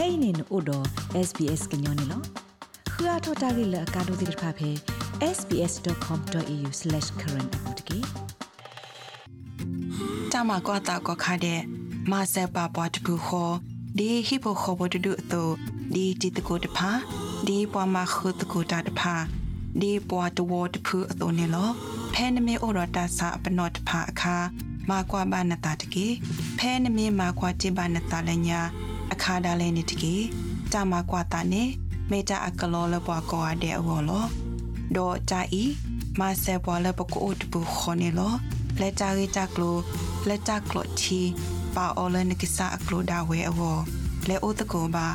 kainin odo sbs gnyone lo khua thota gi la ka do dir pha phe sbs.com.au/current apotki တမကွာတာကွာခါတဲ့မဆက်ပါပွားတခုခေါ်ဒီဟိပိုခေါ်ဘဒဒုအတူဒီတီတကိုတဖာဒီပွားမခုတကိုတာတဖာဒီပွားတဝတဖူအတူနေလောဖဲနမေဩရတာစာပနောတဖာအခါမာကွာဘာနတာတကေဖဲနမေမာကွာတိဘာနတာလညာ အခါဒါလဲနေတကေတမကွာတာနေမေတာအကလောလပွားကောအတဲ့အဝလောဒေါ်ကြဤမဆက်ပွားလပကိုတပူခေါနေလောလက်တာရီတကလိုလက်တာကလိုချီပါအော်လနကိစာအကလိုဒါဝဲအဝလဲအိုတကောပါ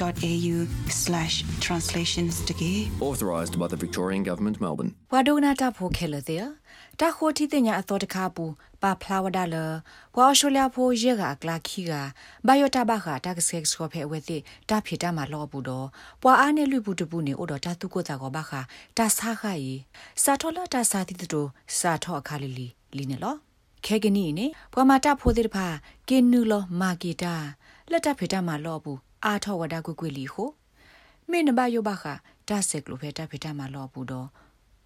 coronavirus.vic.gov.au/translations တကေ Authorised by the Victorian Government, Melbourne. ဝါဒိုနာတာဖိုခဲလတဲ့တာခိုတီတင်ညာအတော်တခါပူပါဖလာဝဒါလဝါရှိုလျာဖိုရေကကလာခီကဘိုင်ယိုတာဘခတာကဆက်စကောဖဲဝဲတိတာဖီတာမှာလောဘူးတော့ပွာအားနဲ့လူဘူးတပူနေအိုတော့တာသူကိုတာကောဘခတာဆာခရီစာထောလာတာစာတိတူစာထောအခါလီလီလီနေလောခဲကနီနေပွာမာတာဖိုတဲ့တဖာကင်းနူလောမာဂီတာလက်တာဖေတာမှာလောဘူး အာထောဝဒါကွကွလီခိုမင်းနဘယောဘခတာဆက်ကလိုဖဲတာဖေတာမှာလောဘူးတော့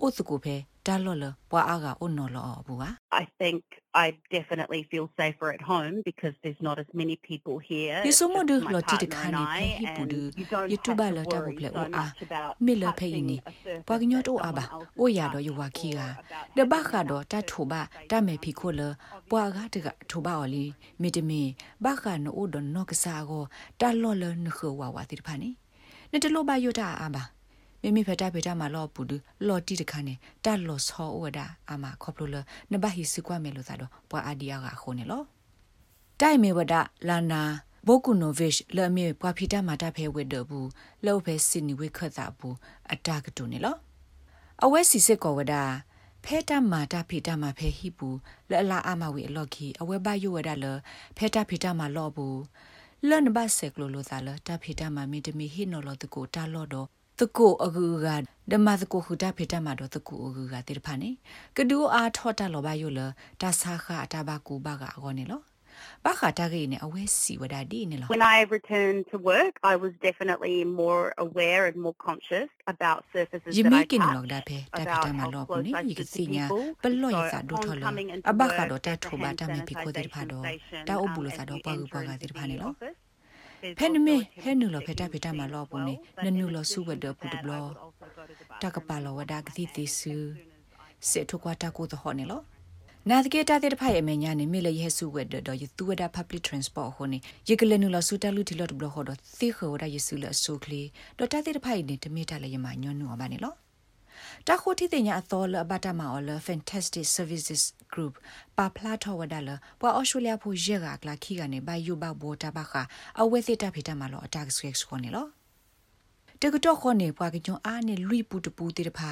အိုစကိုဖဲ တာလော်လပွာအားကအိုနော်လောဘူးဟာ I think I definitely feel safer at home because there's not as many people here. Ye so mo It's de just my lo ti de partner kha and ni I, phe hi pu and du you don't YouTube have lo to ta bu worry ple so o a much about mi lo phe touching ni a surface pa gnyo to a that ba someone o else ya has do yu wa touched ki ga or about de ba having kha do enough ta tho ba ta me phi kho le pwa ga de ga tho ba o li mi de mi ba kha no o do no ka sa go ta lo le ne kho wa wa ti de pha ni ne de lo ba yu ta a ba မိမိဖတာဖေတာမှာလောပူဒလော်တီတခါနဲ့တတ်လော်ဆောဝဒအာမခေါပလိုလနဘဟိစကွာမဲလို့သာတော့ပွာအာဒီယာကခုန်နေလောတိုင်မေဝဒလာနာဘိုကူနိုဗစ်လမေပွာဖီတာမာတာဖဲဝဲဒဘူးလောဖဲစင်နီဝဲခတ်တာဘူးအတာကတူနေလောအဝဲစီစစ်ကောဝဒဖဲတာမာတာဖီတာမာဖဲဟိဘူးလအလာအမဝေအလော့ခီအဝဲဘယဝဒလဖဲတာဖီတာမာလောဘူးလန်ဘတ်ဆက်ကလိုလိုသာလတာဖီတာမာမီတမီဟိနော်လောတကိုတာလော့တော့ တကိုအကူကဓမ္မတကိုခုတာဖေတမှာတော့တကိုအကူကတိရဖာနေကဒူအားထော့တာလောဘယိုလတာဆာခအတာဘကူဘကအကောနေလောဘာခတာကိနေအဝဲစီဝဒဒီနေလော When I returned to work, I was definitely more aware and more conscious about surfaces ယ that မီ I ကင်း touch. လောဒါဖေတာဖေ about တာမှာ how လောပ close နေ I ယက stood စီ to ညာ people. ပလောရ So စာဒု upon ထော်လ coming into အဘခ work, တော့တာ there's a ထိုဘာ hand တာမေဖိကိုတိဖာ sanitisation တော့ station, တာအ um, ဘူးလ as စာတော့ we ပါကူ enter ပါက into တိဖာနေ the လော office. There's ဖဲန also မေ a ဟဲနူလော temperature ဖေတာဖေတာ checking မှာ machine လော as ပနေ well, but န in နူလောစုဝ addition ဒ to ပူတ that, ဘ I လော would also go to the တက bathroom ပါ and လောဝ wash ဒ my ကတိတိ hands စု as soon as I စေထုကွာတာကိုသဟောနေလောနာတကေတာတဲ့ဖိုင်အမညာနေမိလေယေဆုဝဲတော့ယသူဝဒ public transport ဟိုနေယေကလနူလဆူတလူတီလော့ဘလဟောတော့သေခောရယေဆုလဆူကလီတော့တာတဲ့ဖိုင်နေတမိတာလေယမညွန်းနူပါနေလော တာခိုတီတင်ညာအသောလဘတာမာအော်လ fantastic services group ပါဖလာထောဝဒါလပွာအော်စတြေးလျဖိုရေကကလာခီကနေဘယူဘဘောတာဘခအဝဲသတာဖေတာမာလောအတက်စရက်စခေါနေလောတကတော့ခေါနေပွားကကြွအားနေလွိပူတပူတိတဖာ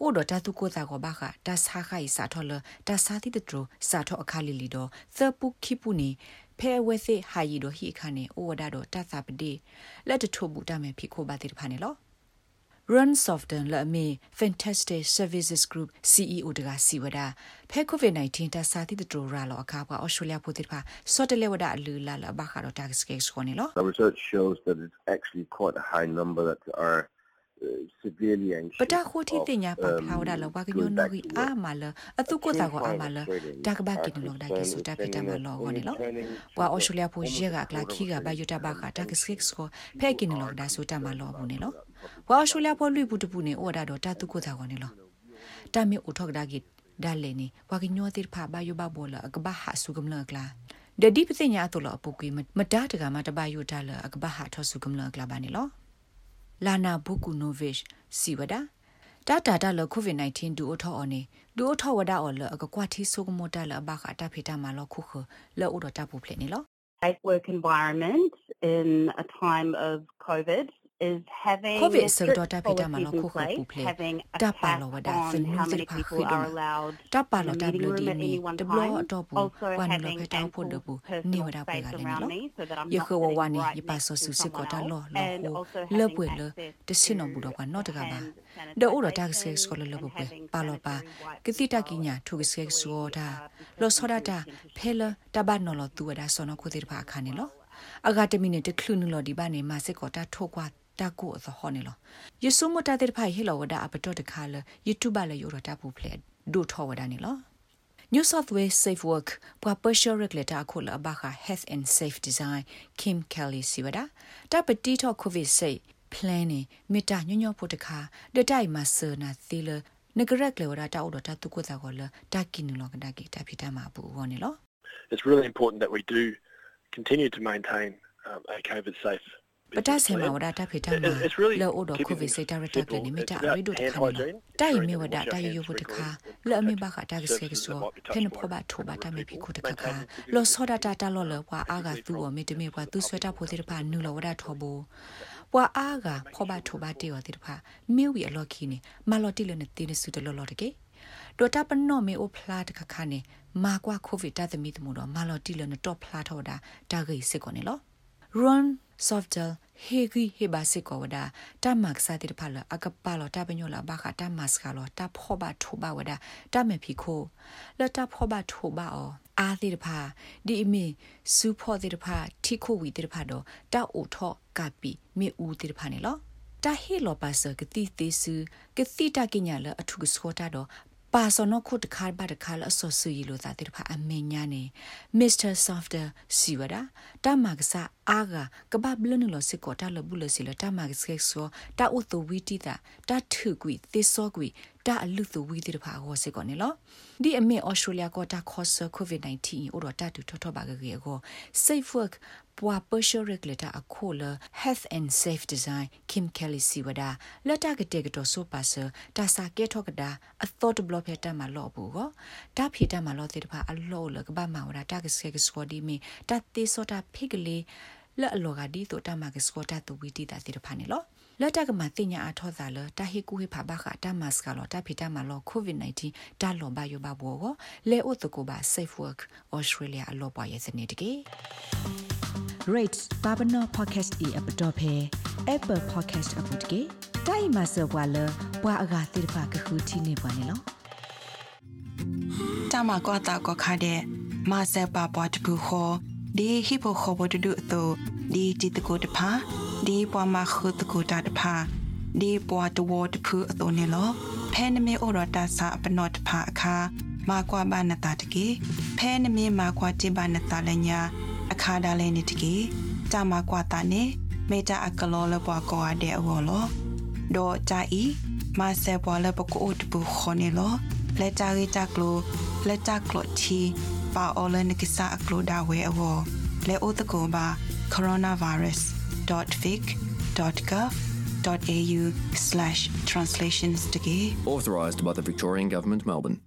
အိုတော့တတုကိုတာကောဘခတဆာခိုင်စာထောလတဆာတိတထရစာထောအခါလီလီတော့သပုခိပုနေဖဲဝဲစေဟာယီတော့ဟိခါနေအိုဝဒါတော့တသပတိလက်တထုဘူးတမယ်ဖိခိုပါတိတဖာနေလော Run Soften လအမေ Fantastic Services Group CEO တကစီဝဒဖဲ COVID-19 တစာတိတတူရာလောအခါကဩစတြေးလျပိုတိဖာစောတလေဝဒအလူလာလဘခါတော့ tax case ခေါနေလော The research shows that it's actually quite a high number that are uh, severely anxious. ပတာခိုတီ of, တင်ညာပါ um, ဖလာဝဒလောဘက going ညို back နိုဂီ to အာ work. မလအတုကိုတာကိုအာမလ Training တကဘကိန are လောဒါကိစတာပိတမ concerned လော with ခေါနေလော training ဘွာဩစတြေးလျပိုရေကကလာခီကဘယတာဘခ tax case ကိုဖဲကိနလောဒါဆိုတာမလောဘူးနေလော ဘွာဩစတြေးလျပိုလွိပူတပူနေဩဒါတော့တတုကိုတာခေါနေလောတမီဥထောက်ဒါကိဒါလေနီဘွာကညိုတိဖာဘယဘဘောလအကဘဟာဆုကမလကလာဒဒီပစညာအတူလောပုကွေမတားတကမတဘယုတာလအကဘဟာထောဆုကမလကလာပါနေလောလာနာဘုကုနိုဗစ်စီဝဒါတာတာတာလကိုဗစ် -19 ဒူအထောအနေဒူအထောဝဒါအော်လအကကွာတီဆုကမတာလဘခအတာဖေတာမလောခုခလောဥဒတာပူဖလေနေလော safe work environment in a time of COVID is having COVID strict so dota peta policies malo in ko ko place, puple. having a Da cap palo wada on fin how nu many zir pa people are khidum. allowed ta in palo the ta meeting blo room di at ni any one de blo time. to bu Also wan lo having pe ta pho ample de bu ni personal wada pa space ga ni around lo me so that I'm ye not kho wa sitting wa ni right ye pa next so to su si ko someone ta lo else, lo and ho also le having pwe le access de sin no to bu do wa no de ga ba hand de o ro ta se sanitization ko le le bu and pwe having pa lo pa sanitary ke ti ta wipes ki as nya well, thu ke se so particularly, da uh, because lo we so da do ta tend to phe le ta ba no lo tu wa da so no ko ti pa kha ni lo အဂါတမီနဲ့တခလူနလောဒီဘာနေမစစ်ကောတာထိုကွာ တာကိုသဟောနေလောယေဆုမတာတဲ့ဖိုင်ဟီလောဝဒအပတော်တခါလ YouTube လေယောရတာပူဖလက်ဒိုထောဝဒနေလော New South Wales Safe Work ပွာပရှောရက်လက်တာခုလအဘခ Health and Safe Design Kim Kelly စီဝဒတာပတိထော COVID safe plan နေမေတာညညဖို့တခါဒတိုင်မဆာနာသီလနဂရက်လေဝဒတာအော်တာတုကိုတာကောလတာကင်းလောကတာကီတာဖီတာမဘူဝနေလော It's really important that we do continue to maintain um, a COVID safe ပတာဆေမာဝဒတာဖေတာမာလောအိုဒကိုဗစ်စေတာရတာကနိမတာရီဒိုတခါနတိုင်မီဝဒတာယယဘတခါလောအမေဘခတာကစကေဆိုဖင်ဖောဘထိုဘတာမေဖိခုတခါခါလောစောဒတာတာလောလောပွာအာဂသူဝမေတမေပွာသူဆွဲတာဖိုတိတဖာနူလောဝဒထောဘူပွာအာဂဖောဘထိုဘတေယောတိတဖာမေဝီအလော်ခီနေမလော်တီလနဲ့တင်းစုတလောလော်တကေဒိုတာပနောမေအိုဖလာတခခါနေမာကွာကိုဗစ်တာသမီတမှုတော့မလော်တီလနဲ့တော့ဖလာထောတာတာဂိစစ်ကောနေလော run softel hegi heba se ko wada ta mak sa ti phala akapa lo ta banyo la ba kha ta mas ka lo ta pho ba tho ba wada ta me phi kho la ta pho ba tho ba o a ti de pha di mi su pho ti de pha thi kho wi ti de pha do ta o tho ka pi mi u ti de pha ne lo ta he lo pa sa ke ti ti su ke ti ta ki nya la athu ke so ta do ပါစနခုတခါဘာတခါလအစောဆူရီလိုသာတဲ့ဖာအမေညာနေမစ္စတာဆော့ဖ်တာစီဝဒါတမကဆာအာဂကဘဘလနလစကောတာလဘူးလစီလတမကစကဆောတာဥတဝီတီတာတထုကွီသေဆောကွီတာအလူသူဝီတဲ့ဖာဟောစကောနေလောဒီအမေဩစတြေးလျကတာခေါ်ဆာကိုဗစ် -19 ဥရတာတူထထဘာဂရေကို safe work ပွာပရှရက်လက်တာအခုလ health and safe design kim kelly siwada လက်တာကတဲ့ကတော့ဆိုပါဆာတာစာကဲထောက်ကတာအသောတဘလဖက်တာမလော့ဘူးကိုတာဖီတာမလော့တဲ့တဖာအလော့လကဘာမဝတာတာကစကစကောဒီမီတာတေစောတာဖိကလေးလက်အလောကဒီတော့တာမကစကောတာတူဝီတီတာတဲ့တဖာနေလောလက်တကမတင်ညာအထောသာလတာဟီကူဟိဖာဘခတာမတ်စကလောတာဖီတာမလောကိုဗစ် -19 တာလောဘယောဘဘောကိုလေအိုတကိုပါ safe work australia အလောပွားရဲ့စနေတကေ rate babano podcast e app dot phe apple podcast app dot ke dai ma so bwa lo bwa aga tir pha ka khu thi ne bwa ne lo တာမကွာတာကခါတဲ့မာဆယ်ပါပွားတပူခေါ်ဒီဟိပိုခေါ်ဘတူတူဒီတီတကိုတဖာဒီပွားမခုတကိုတာတဖာဒီပွားတဝတဖူအတုံနေလောဖဲနမေဩရတာစာပနောတဖာအခါမာကွာဘာနတာတကေဖဲနမေမာကွာတိဘာနတာလညာ အခါဒါလဲနေတကေတာမကွာတာနေမေတာအကလောလပွားကောအတဲ့အဝလောဒေါ်ကြဤမာဆယ်ပွားလပကိုတပူခေါ်နေလောလက်တာရီတာကလိုလက်တာကလိုတီပါအော်လနကိစာအကလိုဒါဝဲအဝလဲအိုတကောပါ coronavirus.vic.gov.au/translations တကေ Authorised by the Victorian Government, Melbourne.